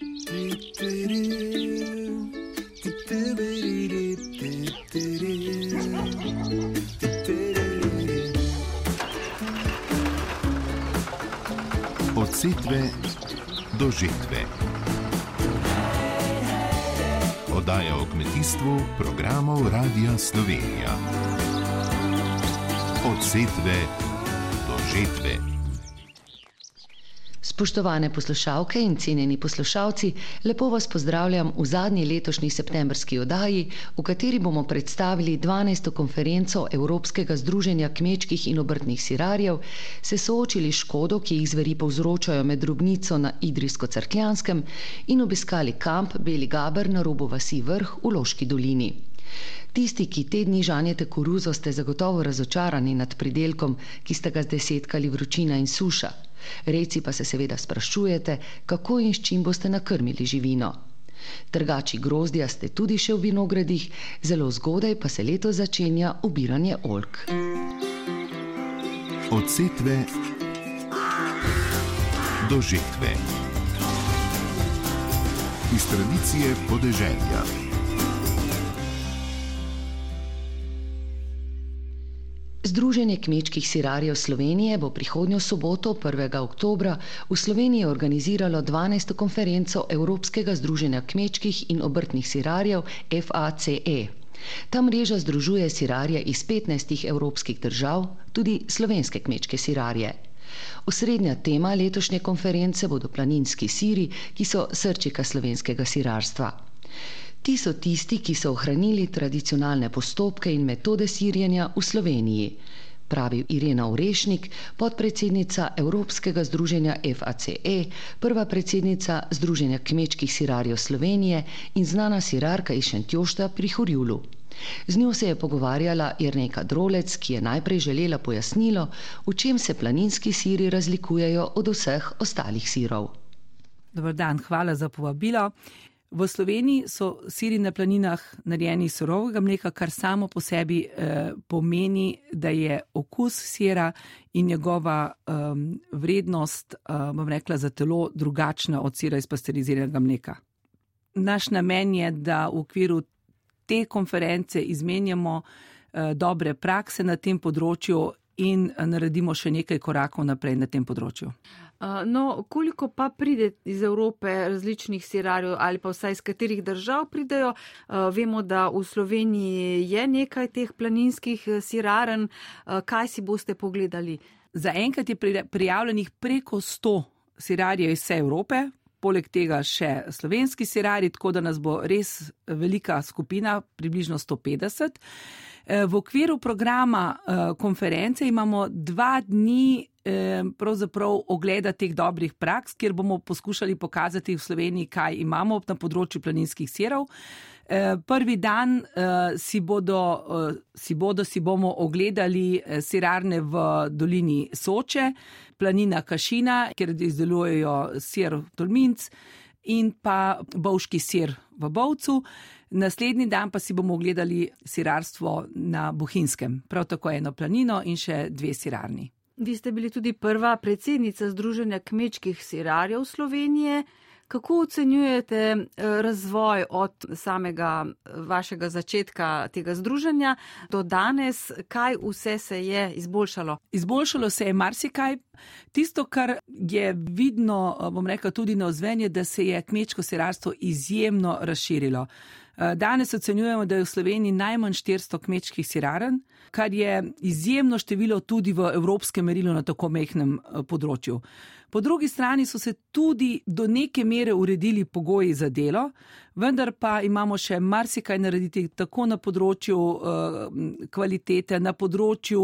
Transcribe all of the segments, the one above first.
Od setve do žetve. Oddaja o kmetijstvu programov Radia Slovenija. Od setve do žetve. Spoštovane poslušalke in cenjeni poslušalci, lepo vas pozdravljam v zadnji letošnji septembrski oddaji, v kateri bomo predstavili 12. konferenco Evropskega združenja kmečkih in obrtnih sirarjev, se soočili škodo, ki jih zveri povzročajo med drobnico na Idrijsko-Crkljanskem in obiskali kamp Beli Gaber na robu vasi Vrh v Loški dolini. Tisti, ki te dni žanjete koruzo, ste zagotovo razočarani nad pridelkom, ki ste ga zdesetkali vročina in suša. Reci pa se seveda sprašujete, kako in s čim boste nakrmili živino. Trgači grozdja ste tudi še v vinogradih, zelo zgodaj pa se leto začenja ubiranje olk. Od setve do žetve. Iz tradicije podeželja. Združenje kmečkih sirarjev Slovenije bo prihodnjo soboto, 1. oktober, v Sloveniji organiziralo 12. konferenco Evropskega združenja kmečkih in obrtnih sirarjev FACE. Ta mreža združuje sirarje iz 15 evropskih držav, tudi slovenske kmečke sirarje. Osrednja tema letošnje konference bodo planinski siri, ki so srčika slovenskega sirarstva. Ti so tisti, ki so ohranili tradicionalne postopke in metode sirjenja v Sloveniji, pravi Irena Urešnik, podpredsednica Evropskega združenja FACE, prva predsednica Združenja kmečkih sirarjev Slovenije in znana sirarka iz Šentjošta pri Horjulu. Z njo se je pogovarjala Irneka Drolec, ki je najprej želela pojasnilo, v čem se planinski siri razlikujejo od vseh ostalih sirov. Dobr dan, hvala za povabilo. V Sloveniji so siri na planinah narejeni iz surovega mleka, kar samo po sebi eh, pomeni, da je okus sira in njegova um, vrednost, um, bom rekla, za telo drugačna od sira iz pasteriziranega mleka. Naš namen je, da v okviru te konference izmenjamo uh, dobre prakse na tem področju in naredimo še nekaj korakov naprej na tem področju. No, koliko pa pride iz Evrope različnih sirarjev ali pa vsaj iz katerih držav pridejo? Vemo, da v Sloveniji je nekaj teh planinskih eh, siraren. Kaj si boste pogledali? Za enkrat je prijavljenih preko 100 sirarjev iz vse Evrope. Poleg tega še slovenski sirari, tako da nas bo res velika skupina, približno 150. Eh, v okviru programa eh, konference imamo dva dni pravzaprav ogleda teh dobrih praks, kjer bomo poskušali pokazati v Sloveniji, kaj imamo na področju planinskih sirov. Eh, prvi dan eh, si bodo, eh, si bodo, si bomo ogledali sirarne v dolini Soče, planina Kašina, kjer izdelujejo sir Tolminc in pa bovški sir v Bovcu. Naslednji dan pa si bomo ogledali sirarstvo na Bohinskem, prav tako eno planino in še dve sirarni. Vi ste bili tudi prva predsednica Združenja kmečkih sirarjev Slovenije. Kako ocenjujete eh, razvoj od samega eh, vašega začetka tega združenja do danes, kaj vse se je izboljšalo? Izboljšalo se je marsikaj. Tisto, kar je vidno, eh, bom rekel, tudi na ozvenje, da se je kmečko sirarstvo izjemno razširilo. Danes ocenjujemo, da je v Sloveniji najmanj 400 kmečkih siraren, kar je izjemno število tudi v evropskem merilu na tako mehnem področju. Po drugi strani so se tudi do neke mere uredili pogoji za delo, vendar pa imamo še marsikaj narediti tako na področju uh, kvalitete, na področju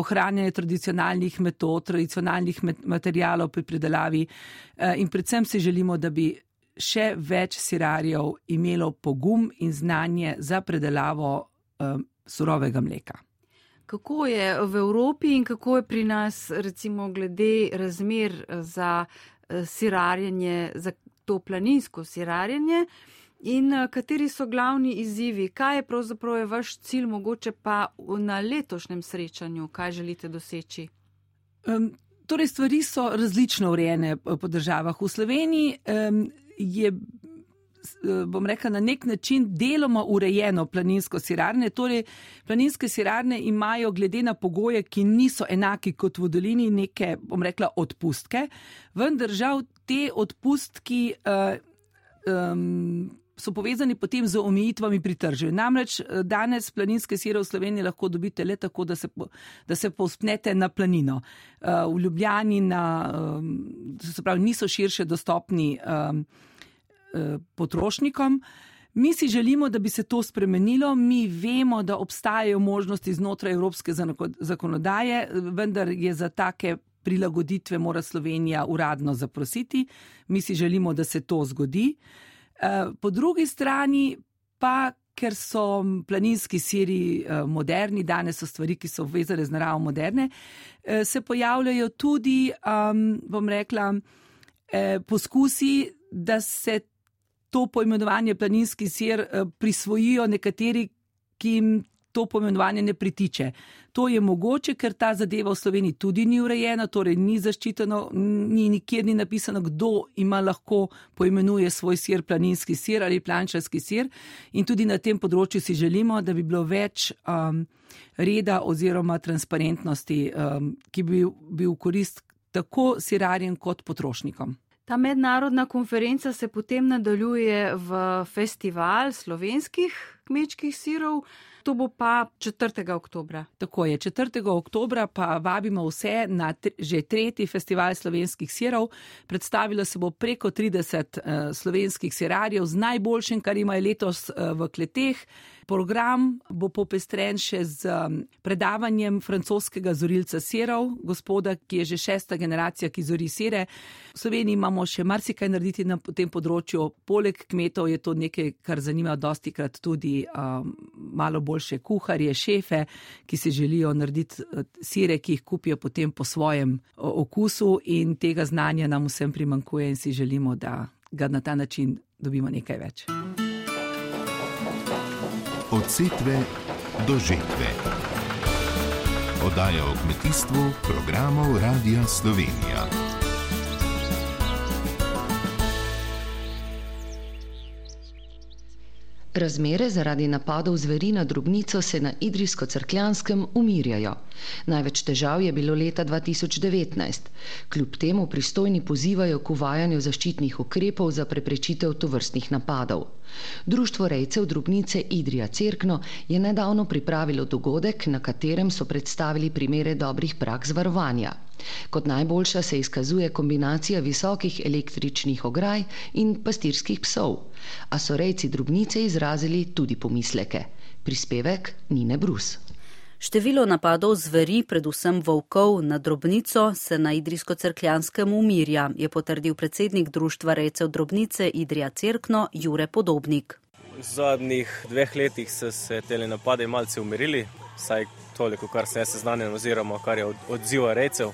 ohranjanja tradicionalnih metod, tradicionalnih materijalov pri predelavi uh, in predvsem si želimo, da bi še več sirarjev imelo pogum in znanje za predelavo uh, surovega mleka. Kako je v Evropi in kako je pri nas, recimo, glede razmer za eh, sirarjenje, za to planinsko sirarjenje in eh, kateri so glavni izzivi, kaj je pravzaprav je vaš cilj, mogoče pa na letošnjem srečanju, kaj želite doseči? Um, torej, stvari so različno urejene eh, po državah. V Sloveniji um, je Eh, bom rekla, na nek način deloma urejeno planinsko sirarne. Torej, planinske sirarne imajo glede na pogoje, ki niso enaki kot v dolini, neke, bom rekla, odpustke, vendar žal te odpustki uh, um, so povezani potem z omejitvami pri trženju. Namreč eh, danes planinske sire v Sloveniji lahko dobite le tako, da se, da se povspnete na planino. Uh, v Ljubljani na, um, se pravi, niso širše dostopni. Um, Eh, potrošnikom. Mi si želimo, da bi se to spremenilo. Mi vemo, da obstajajo možnosti znotraj evropske zakonodaje, vendar je za take prilagoditve mora Slovenija uradno zaprositi. Mi si želimo, da se to zgodi. Eh, po drugi strani pa, ker so planinski siri eh, moderni, danes so stvari, ki so vezane z naravo moderne, se pojavljajo tudi, bom rekla, poskusi, da se to poimenovanje planinski sir eh, prisvojijo nekateri, ki jim to poimenovanje ne pritiče. To je mogoče, ker ta zadeva v Sloveniji tudi ni urejena, torej ni zaščiteno, ni nikjer ni napisano, kdo ima lahko poimenuje svoj sir planinski sir ali plančarski sir. In tudi na tem področju si želimo, da bi bilo več um, reda oziroma transparentnosti, um, ki bi bil v korist tako sirarjem kot potrošnikom. Ta mednarodna konferenca se potem nadaljuje v festival slovenskih kmečkih sirov. To bo pa 4. oktober. Tako je, 4. oktober pa vabimo vse na že tretji festival slovenskih sirov. Predstavilo se bo preko 30 uh, slovenskih sirarjev z najboljšim, kar imajo letos uh, v kleteh. Program bo popestren še z um, predavanjem francoskega zorilca serov, gospoda, ki je že šesta generacija, ki zori sere. V Sloveniji imamo še marsikaj narediti na tem področju. Poleg kmetov je to nekaj, kar zanima dosti krat tudi um, malo boljše kuharje, šefe, ki si želijo narediti uh, sire, ki jih kupijo potem po svojem okusu in tega znanja nam vsem primankuje in si želimo, da ga na ta način dobimo nekaj več. Od setve do žetve. Oddaja o kmetijstvu programov Radia Slovenija. Razmere zaradi napadov zveri na drobnico se na Idrijsko-Crkljanskem umirjajo. Največ težav je bilo leta 2019. Kljub temu pristojni pozivajo k uvajanju zaščitnih ukrepov za preprečitev tovrstnih napadov. Društvo rejcev drobnice Idrija Cerkno je nedavno pripravilo dogodek, na katerem so predstavili primere dobrih praks varovanja. Kot najboljša se izkazuje kombinacija visokih električnih ograj in pastirskih psov, a so rejci drobnice izrazili tudi pomisleke. Prispevek Nine Brus. Število napadov zveri, predvsem volkov, na drobnico se na Idrijsko-Cerkljanskem umirja, je potrdil predsednik Društva rejcev drobnice Idrija Cerkno Jure Podobnik. V zadnjih dveh letih so se te napade malce umirili, saj toliko, kar se je seznanjen oziroma kar je odziva rejcev.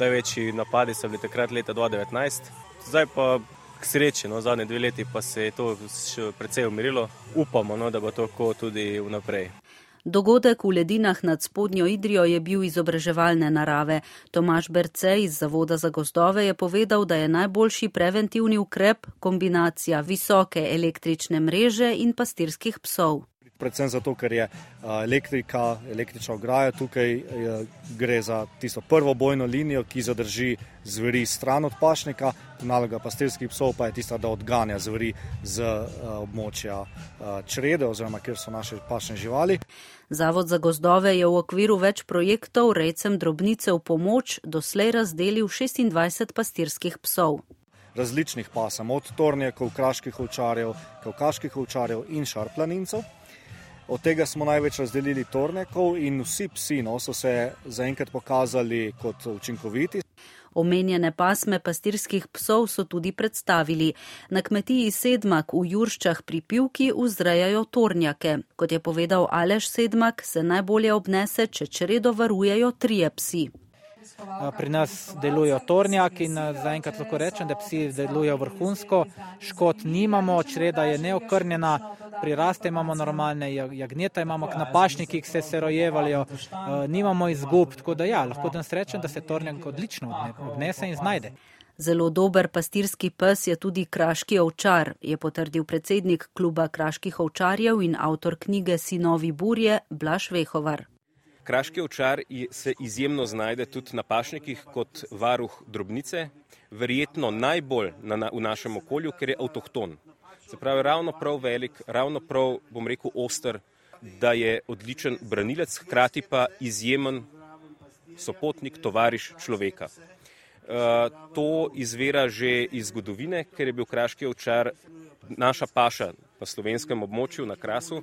Največji napadi so bili takrat leta 2019, zdaj pa k sreči, no, zadnje dve leti pa se je to še precej umirilo. Upamo, no, da bo to tako tudi vnaprej. Dogodek v ledinah nad spodnjo Idrijo je bil izobraževalne narave. Tomaš Berce iz Zavoda za gozdove je povedal, da je najboljši preventivni ukrep kombinacija visoke električne mreže in pastirskih psov predvsem zato, ker je elektrika, električna ograja tukaj gre za tisto prvo bojno linijo, ki zadrži zveri stran od pašnika, naloga pastirskih psov pa je tista, da odganja zveri z območja črede oziroma kjer so naše pašne živali. Zavod za gozdove je v okviru več projektov rejcem drobnice v pomoč doslej razdelil 26 pastirskih psov. Različnih pasem, od tornjakov, kraških ovčarjev, kavkaških ovčarjev in šarplanincev. Od tega smo največ razdelili tornekov in vsi psi no, so se zaenkrat pokazali kot učinkoviti. Omenjene pasme pastirskih psov so tudi predstavili. Na kmetiji Sedmak v Jurščah pri Pivki vzrejajo tornjake. Kot je povedal Aleš Sedmak, se najbolje obnese, če čredo varujejo trije psi. Pri nas delujejo tornjaki in zaenkrat lahko rečem, da psi delujejo vrhunsko. Škot nimamo, čreda je neokrnjena, priraste imamo normalne, jagnjeta imamo, knapašniki, ki se se rojevalijo, nimamo izgub. Tako da ja, lahko dan srečen, da se tornjak odlično obnese in znajde. Zelo dober pastirski pes je tudi kraški ovčar, je potrdil predsednik kluba kraških ovčarjev in avtor knjige Sinovi burje Blaš Vehovar. Kraški ovčar se izjemno znajde tudi na pašnikih kot varuh drobnice, verjetno najbolj na, v našem okolju, ker je avtohton. Se pravi, ravno prav velik, ravno prav, bom rekel, oster, da je odličen branilec, hkrati pa izjemen sopotnik, tovariš človeka. Uh, to izvira že iz zgodovine, ker je bil kraški ovčar, naša paša na slovenskem območju, na Krasu,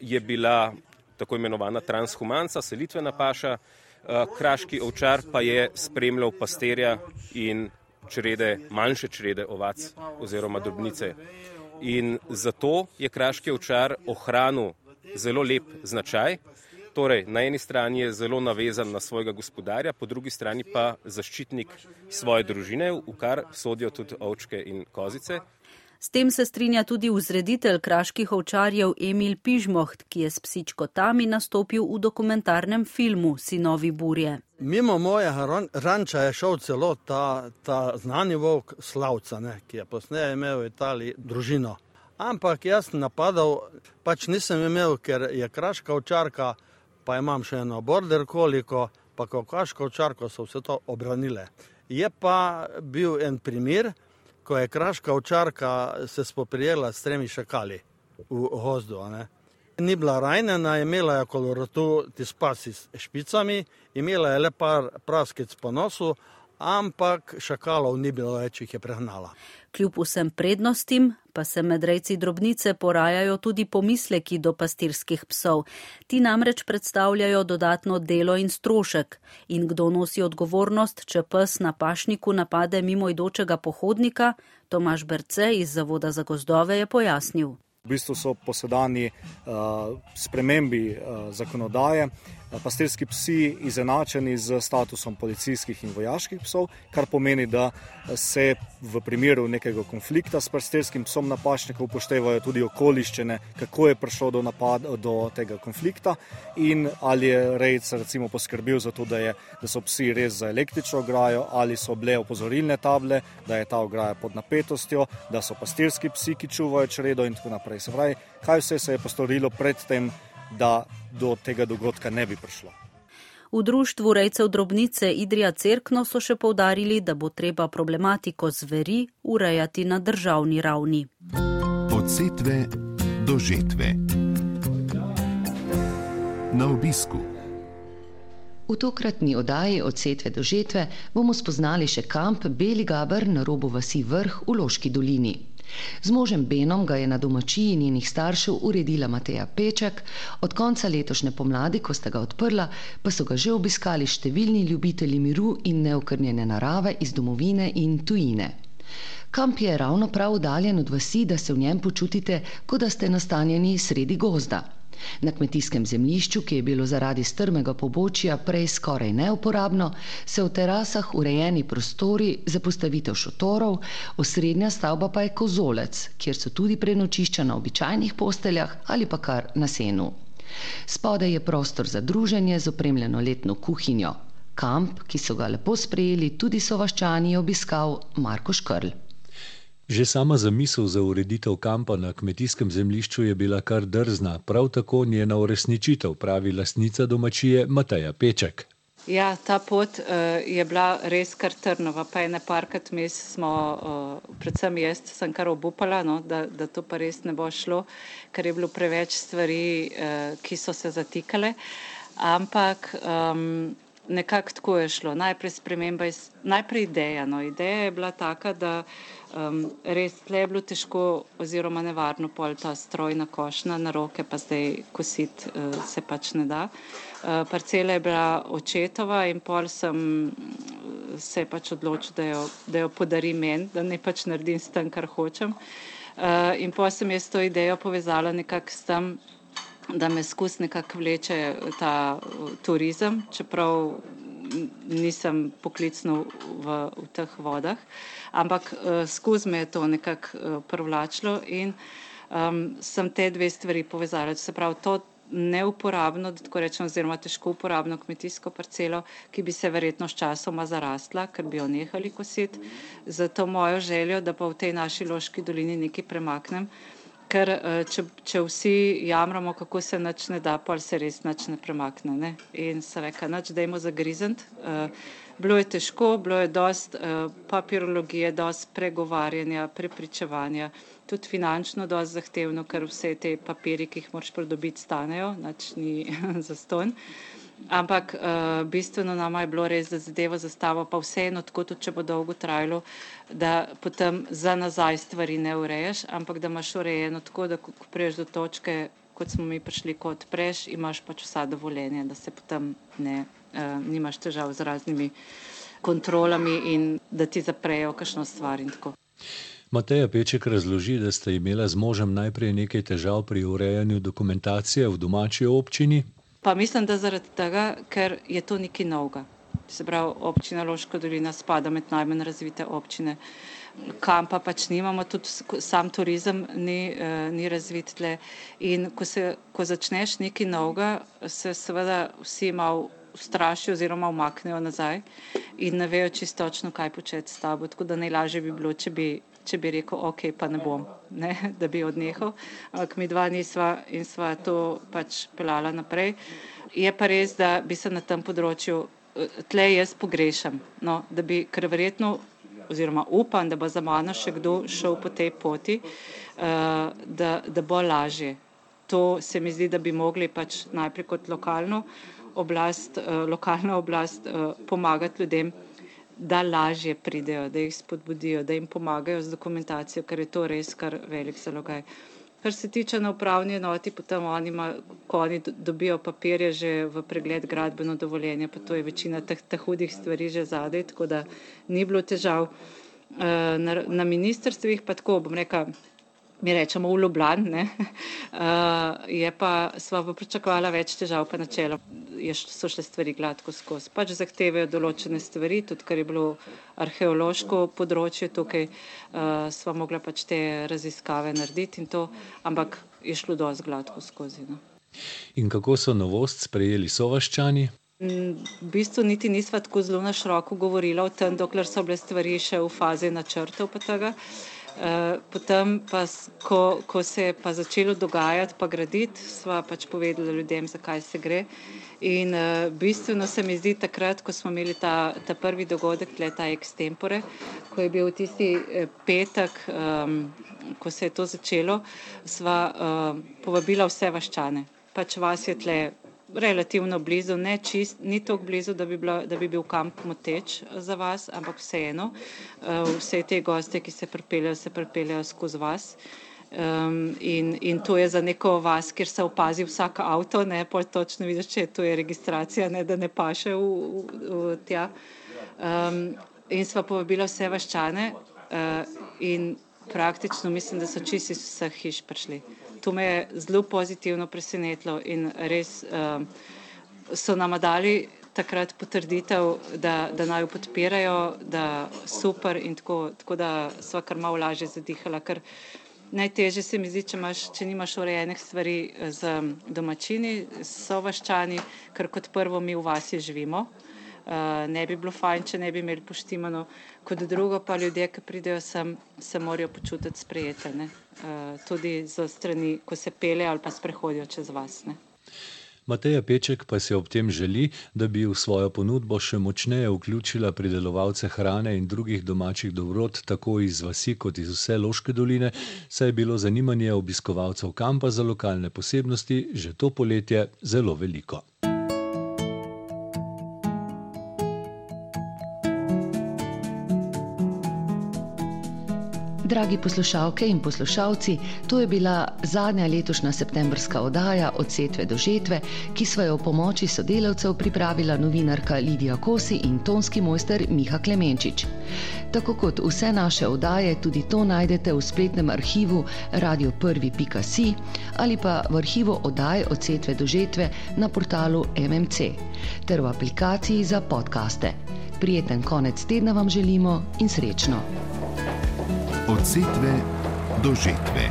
je bila tako imenovana transhumanca, selitvena paša, eh, kraški ovčar pa je spremljal pasterja in črede, manjše črede ovac oziroma drobnice. In zato je kraški ovčar ohranil zelo lep značaj. Torej, na eni strani je zelo navezan na svojega gospodarja, po drugi strani pa zaščitnik svoje družine, v kar sodijo tudi ovčke in kozice. S tem se strinja tudi vzreditelj kraških ovčarjev Emil Pižmoht, ki je s psičko Tami nastopil v dokumentarnem filmu Sinovi burje. Mimo mojega ranča je šel celo ta, ta znani volk Slavca, ne, ki je posneje imel v Italiji družino. Ampak jaz napadal, pač nisem imel, ker je kraška ovčarka, pa imam še eno border koliko, pa kavkaško ovčarko so vse to obranile. Je pa bil en primer, ko je kraška ovčarka se spoprijela s tremi šakali v gozdu. Ni bila rajnena, imela je koloratu ti spasi s špicami, imela je le par praskic po nosu, ampak šakalov ni bilo več, jih je prehnala. Kljub vsem prednostim pa se med rejci drobnice porajajo tudi pomisleki do pastirskih psov. Ti namreč predstavljajo dodatno delo in strošek. In kdo nosi odgovornost, če pes na pašniku napade mimoidočega pohodnika, Tomaš Berce iz Zavoda za gozdove je pojasnil. V bistvu so posedani uh, spremembi uh, zakonodaje pastirski psi izenačeni z statusom policijskih in vojaških psov, kar pomeni, da se v primeru nekega konflikta s pastirskim psom na pašniku upoštevajo tudi okoliščine, kako je prišlo do, napad, do tega konflikta in ali je rejc recimo poskrbel za to, da, je, da so psi res za električno ograjo, ali so bile opozorilne table, da je ta ograja pod napetostjo, da so pastirski psi, ki čuvajo čredo in tako naprej. Se pravi, kaj vse se je postorilo predtem, da do tega dogodka ne bi prišlo. V društvu rejcev drobnice Idrija Cerkno so še povdarili, da bo treba problematiko zveri urejati na državni ravni. Od setve do žetve. Na obisku. V tokratni oddaji od setve do žetve bomo spoznali še kamp Beli Gabr na robu vasi Vrh v Loški dolini. Z možem Benom ga je na domačiji njenih staršev uredila Mateja Peček, od konca letošnje pomladi, ko sta ga odprla, pa so ga že obiskali številni ljubitelji miru in neokrnjene narave iz domovine in tujine. Kamp je ravno prav oddaljen od vasi, da se v njem počutite, kot da ste nastanjeni sredi gozda. Na kmetijskem zemljišču, ki je bilo zaradi strmega pobočja prej skoraj neuporabno, se v terasah urejeni prostori za postavitev šotorov, osrednja stavba pa je kozolec, kjer so tudi prenočišča na običajnih posteljah ali pa kar na senu. Spode je prostor za druženje z opremljeno letno kuhinjo. Kamp, ki so ga lepo sprejeli tudi sovaščani, je obiskal Marko Škrl. Že sama zamisel za ureditev kampa na kmetijskem zemljišču je bila kar drzna, prav tako njena uresničitev, pravi lasnica domačije Mataja Peček. Ja, ta pot uh, je bila res kar trnova, pa je ne parkrat mes smo, uh, predvsem jaz sem kar obupala, no, da, da to pa res ne bo šlo, ker je bilo preveč stvari, uh, ki so se zatikale. Ampak um, nekako tako je šlo. Najprej sprememba, najprej ideja. No. Ideja je bila taka, da um, res tle je bilo težko oziroma nevarno pol ta strojna košna na roke, pa zdaj kositi uh, se pač ne da. Uh, parcela je bila očetova in pol sem se pač odločil, da jo, da jo podarim meni, da ne pač naredim s tem, kar hočem. Uh, in pa sem jaz to idejo povezala nekako s tem, da me skus nekako vleče ta turizem, čeprav nisem poklicno v, v teh vodah, ampak uh, skozi me je to nekako uh, privlačilo in um, sem te dve stvari povezala. Se pravi, to, neuporabno, da tako rečem, oziroma težko uporabno kmetijsko parcelo, ki bi se verjetno s časoma zarastla, ker bi jo nehali kositi. Zato mojo željo, da pa v tej naši loški dolini nekaj premaknem, ker eh, če, če vsi jamramo, kako se nič ne da, pa se res nič ne premakne. Ne? In se reka, nič dajmo zagrizent. Uh, bilo je težko, bilo je dost uh, papirologije, dost pregovarjanja, prepričevanja, tudi finančno dost zahtevno, ker vse te papiri, ki jih moraš pridobiti, stanejo, nič ni zaston. Ampak uh, bistveno nama je bilo res, da zadevo zastavo, pa vseeno, tako tudi, če bo dolgo trajalo, da potem za nazaj stvari ne ureješ, ampak da imaš urejeno tako, da ko prejš do točke, kot smo mi prišli, kot prejš, imaš pač vsa dovoljenja, da se potem ne uh, nimaš težav z raznimi kontrolami in da ti zaprejo kakšno stvar in tako. Mateja Peček razloži, da ste imela z možem najprej nekaj težav pri urejanju dokumentacije v domači občini. Pa mislim, da zaradi tega, ker je to nekaj novega. Se pravi, občina Loška dolina spada med najmanj razvite občine. Kam pa pač nimamo, tudi sam turizem ni, eh, ni razvit tle. In ko, se, ko začneš nekaj novega, se seveda vsi malo ustrašijo oziroma umaknejo nazaj in ne vejo čisto točno, kaj početi s tabo. Tako da najlažje bi bilo, če bi, če bi rekel, ok, pa ne bom, ne, da bi odnehal. Ampak mi dva nisva in sva to pač pelala naprej. Je pa res, da bi se na tem področju eh, tle jaz pogrešam, no, da bi, ker verjetno oziroma upam, da bo za mano še kdo šel po tej poti, uh, da, da bo lažje. To se mi zdi, da bi mogli pač najprej kot lokalno oblast, eh, lokalna oblast eh, pomagati ljudem, da lažje pridejo, da jih spodbudijo, da jim pomagajo z dokumentacijo, ker je to res kar velik zalogaj. Kar se tiče na upravni enoti, potem oni, ima, ko oni dobijo papirje že v pregled gradbeno dovoljenje, pa to je večina teh, teh hudih stvari že zadej, tako da ni bilo težav. Eh, na, na ministrstvih pa tako, bom rekla, mi rečemo v Ljubljani, uh, je pa sva pa pričakovala več težav, pa načelo so šle stvari gladko skozi. Pač zahtevajo določene stvari, tudi kar je bilo arheološko področje, tukaj uh, sva mogla pač te raziskave narediti in to, ampak je šlo dosti gladko skozi. No. In kako so novost sprejeli sovaščani? Mm, v bistvu niti nisva tako zelo na široko govorila o tem, dokler so bile stvari še v fazi načrtov. Uh, potem, pa, ko, ko se je pa začelo dogajati, pa graditi, sva pač povedala ljudem, zakaj se gre. In uh, bistveno se mi zdi takrat, ko smo imeli ta, ta prvi dogodek, ta ekstempore, ko je bil tisti eh, petek, um, ko se je to začelo, sva uh, povabila vse vaščane. Pač vas je tle relativno blizu, ne čist, ni tako blizu, da bi, bila, da bi bil kamp moteč za vas, ampak vseeno, uh, vse te goste, ki se pripeljajo, se pripeljajo skozi vas. Um, in, in to je za neko vas, kjer se opazi vsak avto, ne pa točno vidiš, če je registracija, ne da ne paše v, v, v tja. Um, in sva povabila vse vaščane uh, in praktično mislim, da so čisti iz vseh hiš prišli to me je zelo pozitivno presenetilo in res uh, so nam dali takrat potrditev, da, da naj jo podpirajo, da super in tako, tako da sva kar malo lažje zadihala. Najtežje se mi zdi, če, imaš, če nimaš urejenih stvari z domačini, so vaščani, ker kot prvo mi v vasi živimo. Uh, ne bi bilo fajn, če ne bi imeli poštimano. Kot drugo pa ljudje, ki pridejo sem, se morajo počutiti sprejete. Ne? Eh, tudi za strani, ko se pele ali pa sprehodijo čez vas. Ne. Mateja Peček pa se ob tem želi, da bi v svojo ponudbo še močneje vključila pridelovalce hrane in drugih domačih dobrot, tako iz vasi kot iz vse Loške doline, saj je bilo zanimanje obiskovalcev kampa za lokalne posebnosti že to poletje zelo veliko. Dragi poslušalke in poslušalci, to je bila zadnja letošnja septembrska oddaja od setve do žetve, ki so jo v pomoči sodelavcev pripravila novinarka Lidija Kosi in tonski mojster Miha Klemenčič. Tako kot vse naše oddaje, tudi to najdete v spletnem arhivu radio1.si ali pa v arhivu oddaj od setve do žetve na portalu MMC ter v aplikaciji za podkaste. Prijeten konec tedna vam želimo in srečno! Od setve do žetve.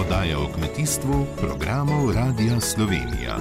oddaja o kmetijstvu programov Radia Slovenija.